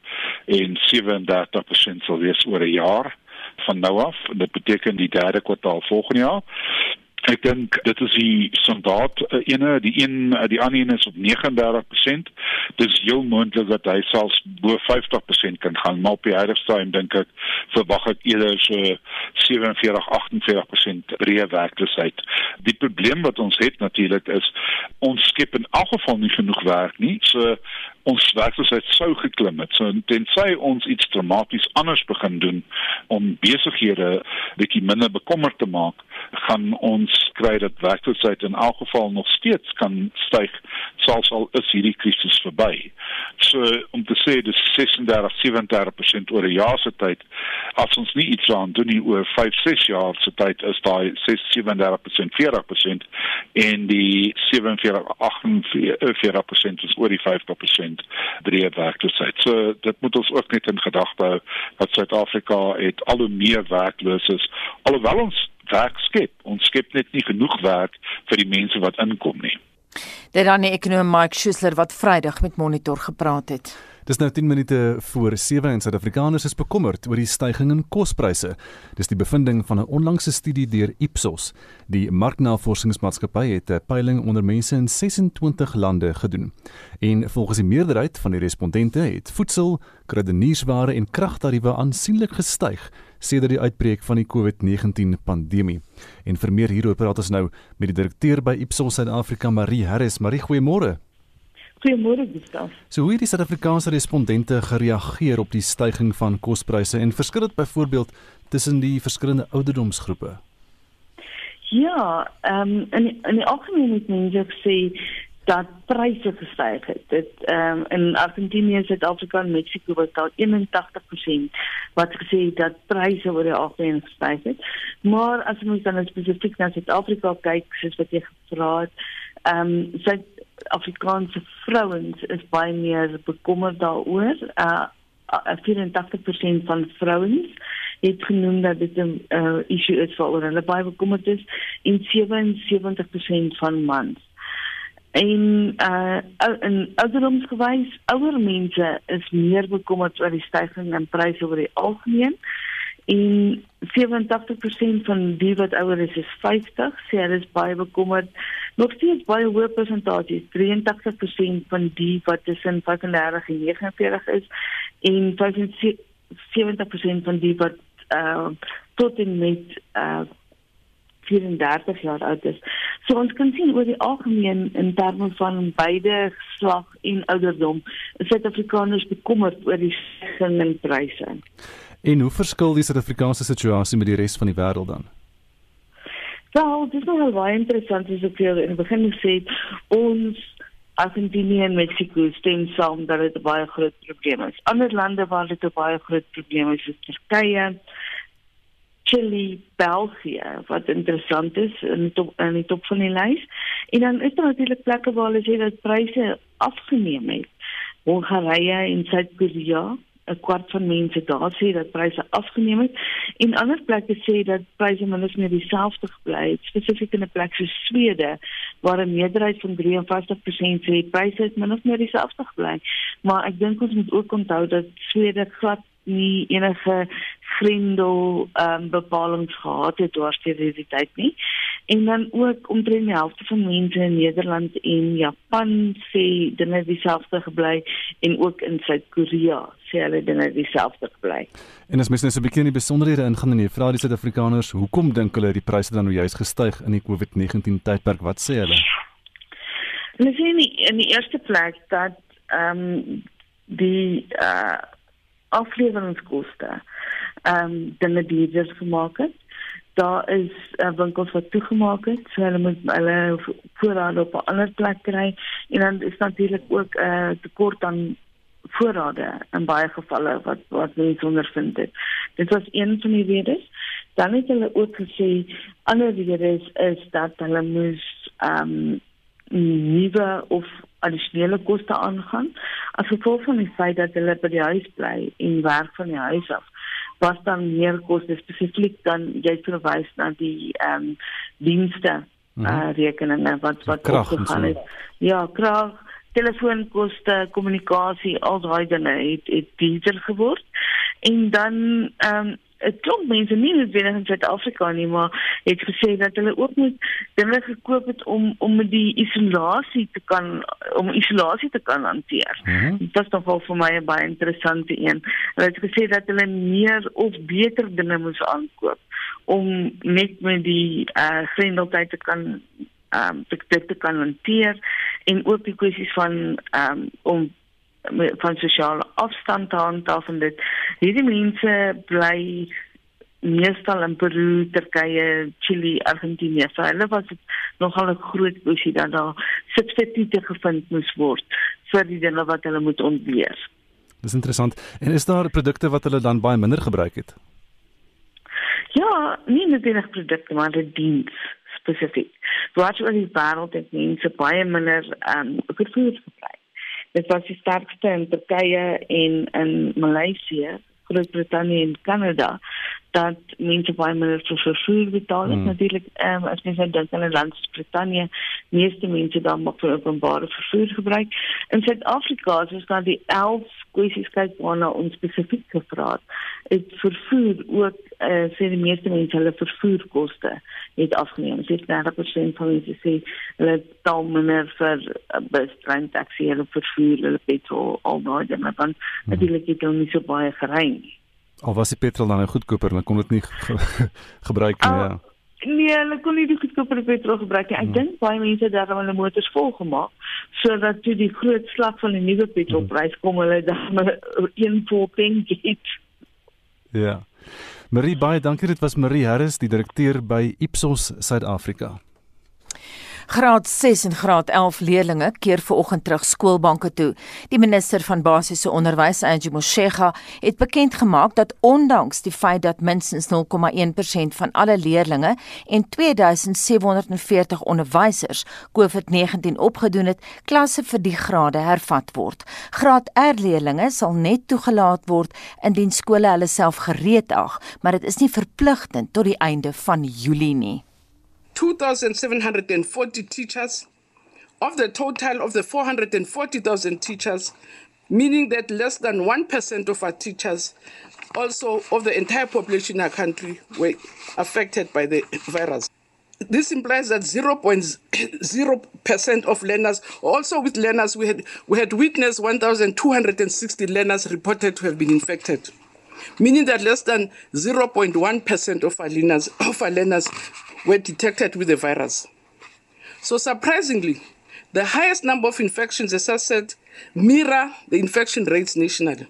en 37% sal wees oor 'n jaar van nou af. Dit beteken die derde kwartaal volgende jaar Ek dink dit is die standaard uh, ene, die een uh, die ander een is op 39%. Dis heel moontlik dat hy selfs bo 50% kan gaan, maar op die huidige stadium dink ek verwag ek eerder so 47-48% breë werkloosheid. Die probleem wat ons het natuurlik is ons skep in elk geval nie genoeg werk nie. So ons werkloosheid sou geklim het. So tensy ons iets dramaties anders begin doen om besighede bietjie minder bekommerd te maak, gaan ons kry dat werkloosheid in elk geval nog steeds kan styg selfs al is hierdie krisis verby. So om te sê dis 36 37% oor 'n jaar se tyd as ons nie iets aan doen nie oor 5 6 jaar se tyd is daai 37% 40% en die 47 48% is oor die 50% breë werkloosheid. So dit moet ons ook net in gedagte hou dat Suid-Afrika het al hoe meer werkloses alhoewel ons werk skep. Ons skep net nie genoeg werk vir die mense wat inkom nie. Dit dan die ekonom Mike Schuessler wat Vrydag met Monitor gepraat het. Dis nou 10 minute voor 7 en Suid-Afrikaners is bekommerd oor die stygings in kospryse. Dis die bevinding van 'n onlangse studie deur Ipsos. Die marknavorsingsmaatskappy het 'n peiling onder mense in 26 lande gedoen. En volgens die meerderheid van die respondente het voedsel, kruideniersware en kragtariewe aansienlik gestyg sedert die uitbreek van die COVID-19 pandemie. En vir meer hieroor praat ons nou met die direkteur by Ipsos Suid-Afrika, Marie Harris. Marie, goeiemôre. Goeiemôre Gustav. So hoe het die Suid-Afrikaanse respondente gereageer op die stygings van kospryse en verskil dit byvoorbeeld tussen die verskillende ouderdomsgroepe? Ja, ehm um, in in die algemeen het mense gesê dat pryse gestyg het. Dit ehm um, in Argentinië, Suid-Afrika en Mexiko was daar 81% wat gesê het dat pryse oor die algemeen gestyg het. Maar as ons dan spesifiek na Suid-Afrika kyk, soos wat jy gevra het, ehm um, Suid Afrikaanse vrouens is baie meer bekommerd daaroor. Uh, uh 84% van vrouens het genoem dat dit 'n uh, issue is vir hulle baie bekommerd is en 77% van mans. En uh in ouderdomsgewys, ouer mense is meer bekommerd oor die stygings in pryse oor die algemeen en 87% van die wat ouer is is 50 sê hulle is baie bekommerd nog steeds baie hoë persentasie 83% van die wat tussen 35 en 49 is en 70% van die wat uh, tot en met uh, 34 jaar oud is. So ons kan sien oor die algemeen in terme van beide slag en ouderdom, Suid-Afrikaners bekommerd oor die stygings in pryse. En hoe verskil die Suid-Afrikaanse situasie met die res van die wêreld dan? Wel, dit is nog baie interessant as ek vir in die begin gesê ons Argentinië en Mexico stem saam dat dit 'n baie groot probleem is. Ander lande waar dit 'n baie groot probleem is, is Turkye, Chili, België, wat interessant is in die top in die top van die lys. En dan is daar natuurlik plekke waar hulle sê dat pryse afgeneem het. Hongarye en Suid-Korea 'n kwart van mense daar sê dat pryse afgeneem het en ander plekke sê dat pryse minstens meer dieselfde gebly het spesifiek in 'n plek soos Swede waar 'n meerderheid van 53% sê pryse het minstens meer dieselfde gebly maar ek dink ons moet ook onthou dat Swede glad nie enige grendel ehm um, bepalinge gehad het oor die tyd nie. En dan ook omtrent die helfte van mense in Nederland en Japan sê dinge dieselfde gebly en ook in Suid-Korea sê hulle dinge dieselfde gebly. En as mens net so 'n bietjie in die besonderhede ingaan en jy vra die Suid-Afrikaners, hoekom dink hulle die pryse dan nou juist gestyg in die COVID-19 tydperk? Wat sê hulle? Hulle sê nie in die eerste plek dat ehm um, die uh afleweringskoste ehm um, dinge duurder gemaak het. Daar is uh, winkels wat toegemaak het, so hulle moet hulle voorrade op 'n ander plek kry en dan is natuurlik ook 'n uh, tekort aan voorrade in baie gevalle wat wat mense ondervind het. Dit was een van die redes. Dan het hulle ook gesê ander redes is dat hulle moes ehm um, nuwe of addisionele koste aangaan as gevolg van die feit dat hulle by die huis bly en werk van die huis af was dan meer koste spesifiek dan jy verwys na die ehm um, dienste mm -hmm. uh, rekeninge wat wat opgegaan het. Ja krag telefoonkoste kommunikasie al daai dinge het het duurder geword. En dan ehm um, 'n klomp mense nie noodwendig in Suid-Afrika nie, maar het gesê dat hulle ook moet dinge gekoop het om om met die isolasie te kan om isolasie te kan hanteer. Mm -hmm. Dit was nogal vir my 'n baie interessante een. Hulle het gesê dat hulle meer of beter dinge moes aankoop om net met die eh uh, grendeltyd te kan ehm um, dit te kan hanteer en ook die kwessies van ehm um, om van sosiale afstand te handhaaf en dit hierdie mense bly meestal in Peru, Turkye, Chili, Argentinië. So hulle was dit nogal 'n groot kwessie dat daar substituie gevind moes word vir die dinge wat hulle moet ontbeer. Dis interessant. En is daar produkte wat hulle dan baie minder gebruik het? Ja, nie net die produkte maar die diens spesifiek. Wat oor die wêreld het mense baie minder ehm um, voeding gebruik. Dit was die sterkste in Turkye en in Maleisië, Groot-Brittanje en Kanada dat mense baie minder vir vervoer betaal. Hmm. Natuurlik, ehm um, as jy dink aan 'n land soos Brittanje, meeste mense dan maar vir openbare vervoer gebruik. In Suid-Afrika is daar die 11 kwessies kyk waarna ons spesifiek gevra het. Dit vervoer ook eh uh, sê die meeste mense hulle vervoerkoste het afgeneem. Dit is 90% van mense sê hulle betaal minder vir 'n bus, trein, taxi, hulle vervoer, hulle petrol, al daai dinge, want hmm. natuurlik het hulle nie so baie gery nie. Al was die petrol dan nou goedkoper, dan kon dit nie ge [LAUGHS] gebruik nie. Ja. Nee, hulle kon nie die goedkoper petrol gebruik nie. Ek hmm. dink baie mense het daarom hulle motors vol gemaak sodat toe die groot slag van die nuwe petrolprys kom, hulle dan [LAUGHS] een vol tank het. Ja. Marie baie dankie. Dit was Marie Harris, die direkteur by Ipsos Suid-Afrika. Graad 6 en graad 11 leerders keer ver oggend terug skoolbanke toe. Die minister van basiese onderwys, Angie Motshega, het bekend gemaak dat ondanks die feit dat minstens 0,1% van alle leerders en 2740 onderwysers COVID-19 opgedoen het, klasse vir die grade hervat word. Graad R leerders sal net toegelaat word indien skole hulle self gereed ag, maar dit is nie verpligtend tot die einde van Julie nie. 2,740 teachers of the total of the 440,000 teachers, meaning that less than 1% of our teachers, also of the entire population in our country, were affected by the virus. This implies that 0.0% of learners, also with learners, we had, we had witnessed 1,260 learners reported to have been infected meaning that less than 0.1% of our learners, of our learners were detected with the virus. So surprisingly, the highest number of infections, as I said, mirror the infection rates nationally.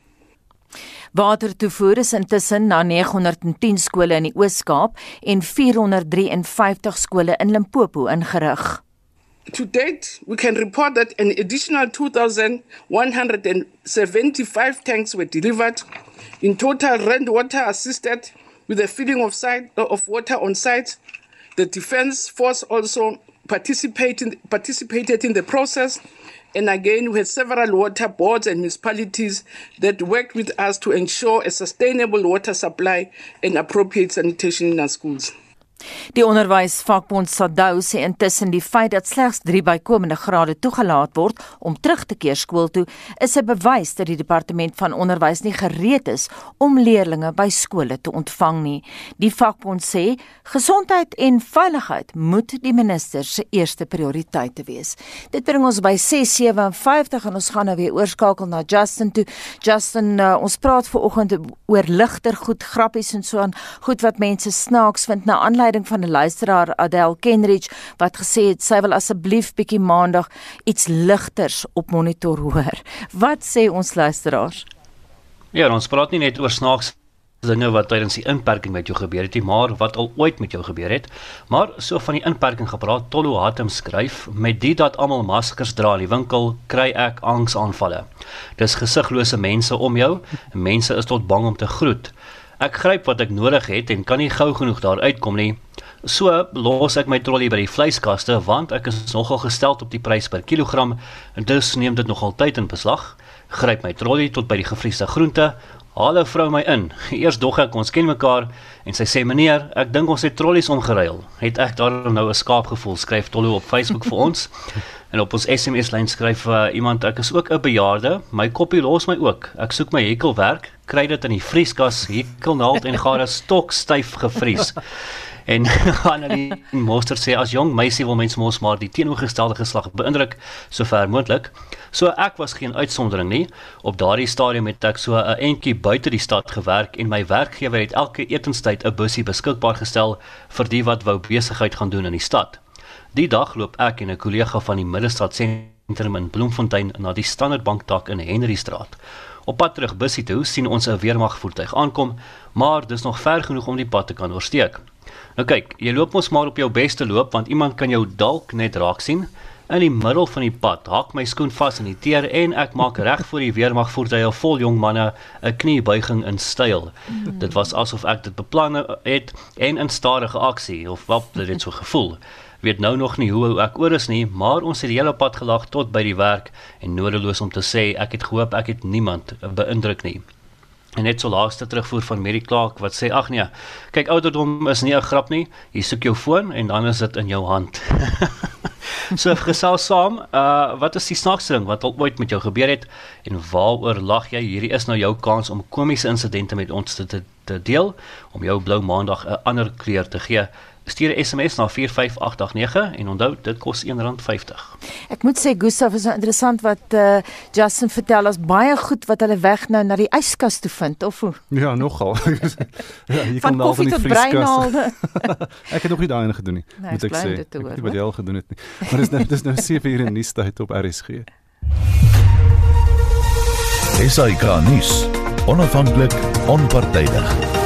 Watertoevoer is intussen na 910 skole in die Oos-Kaap en 453 skole in Limpopo ingerig. To date, we can report that an additional 2175 tanks were delivered. In total, rainwater assisted with the filling of site of water on site The Defence Force also participated, participated in the process. And again, we had several water boards and municipalities that worked with us to ensure a sustainable water supply and appropriate sanitation in our schools. Die onderwysvakbond SADU sê intussen die feit dat slegs 3 bykomende grade toegelaat word om terug te keer skool toe, is 'n bewys dat die departement van onderwys nie gereed is om leerders by skole te ontvang nie. Die vakbond sê gesondheid en veiligheid moet die minister se eerste prioriteit wees. Dit bring ons by 6:57 en ons gaan nou weer oorskakel na Justin toe. Justin, uh, ons praat ver oggend oor ligter goed, grappies en so aan, goed wat mense snaaks vind na aanleiding aanleiding van 'n luisteraar Adel Kenridge wat gesê het sy wil asseblief bietjie maandag iets ligters op monitor hoor. Wat sê ons luisteraars? Ja, ons praat nie net oor snaaks dinge wat tydens die inperking met jou gebeur het nie, maar wat al ooit met jou gebeur het. Maar so van die inperking gepraat, Tollo Hatem skryf, met dit dat almal maskers dra in die winkel, kry ek angsaanvalle. Dis gesiglose mense om jou, mense is tot bang om te groet. Ek gryp wat ek nodig het en kan nie gou genoeg daar uitkom nie. So los ek my trolly by die vleiskaste want ek is nogal gestel op die prys per kilogram en dus neem dit nogal tyd in beslag. Gryp my trolly tot by die gevriesde groente. Hallo vrou my in. [LAUGHS] Eers dog ek ons ken mekaar en sy sê meneer, ek dink ons het trollies omgeruil. Het ek daar nou 'n skaap gevoel skryf Tollo op Facebook vir ons. En op ons SMS lyn skryf uh, iemand ek is ook 'n bejaarde, my koppie los my ook. Ek soek my hekelwerk, kry dit in die vrieskas, hekelnaald en gare stok styf gevries. [LAUGHS] En [LAUGHS] Annelie Monster sê as jong meisie wil mens mos maar die teenoorgestelde geslag beïndruk sover moontlik. So ek was geen uitsondering nie. Op daardie stadium het ek so 'n entjie buite die stad gewerk en my werkgewer het elke etenstyd 'n bussie beskikbaar gestel vir die wat wou besigheid gaan doen in die stad. Die dag loop ek en 'n kollega van die Middelstad sentrum in Bloemfontein na die Standard Bank tak in Henrystraat. Op pad terug bussie toe sien ons 'n weermagvoertuig aankom, maar dis nog ver genoeg om die pad te kan oorsteek. Nou kyk, jy loop mos maar op jou beste loop want iemand kan jou dalk net raak sien. In die middel van die pad hak my skoen vas in die teer en ek maak reg voor die weermagvoertuie vol jong manne 'n kniebuiging in styl. Dit was asof ek dit beplan het en in stadige aksie of wat dit so gevoel weet nou nog nie hoe ek oor is nie, maar ons het die hele pad gelag tot by die werk en nodeloos om te sê ek het gehoop ek het niemand beïndruk nie. En net so laaste terugvoer van Mary Clark wat sê ag nee, kyk ouderdom is nie 'n grap nie. Jy soek jou foon en dan is dit in jou hand. [LAUGHS] so gesels saam, uh wat is die snaakste ding wat al ooit met jou gebeur het en waaroor lag jy? Hierdie is nou jou kans om komiese insidente met ons te te deel om jou blou maandag 'n ander kleur te gee stuur 'n SMS na 45889 en onthou dit kos R1.50. Ek moet sê Gustaf is nou interessant wat uh, Justin vertel as baie goed wat hulle weg nou na die yskas toe vind of hoe? Ja, nogal. [LAUGHS] ja, jy kan nou van die vrieskas. [LAUGHS] ek het nog nie daai gedoen nie, nee, moet ek sê. Ek het nie wat jy al gedoen het nie. Maar dis nou dis nou 7 ure in die tyd op RSG. SAK nuus. Onafhanklik, onpartydig.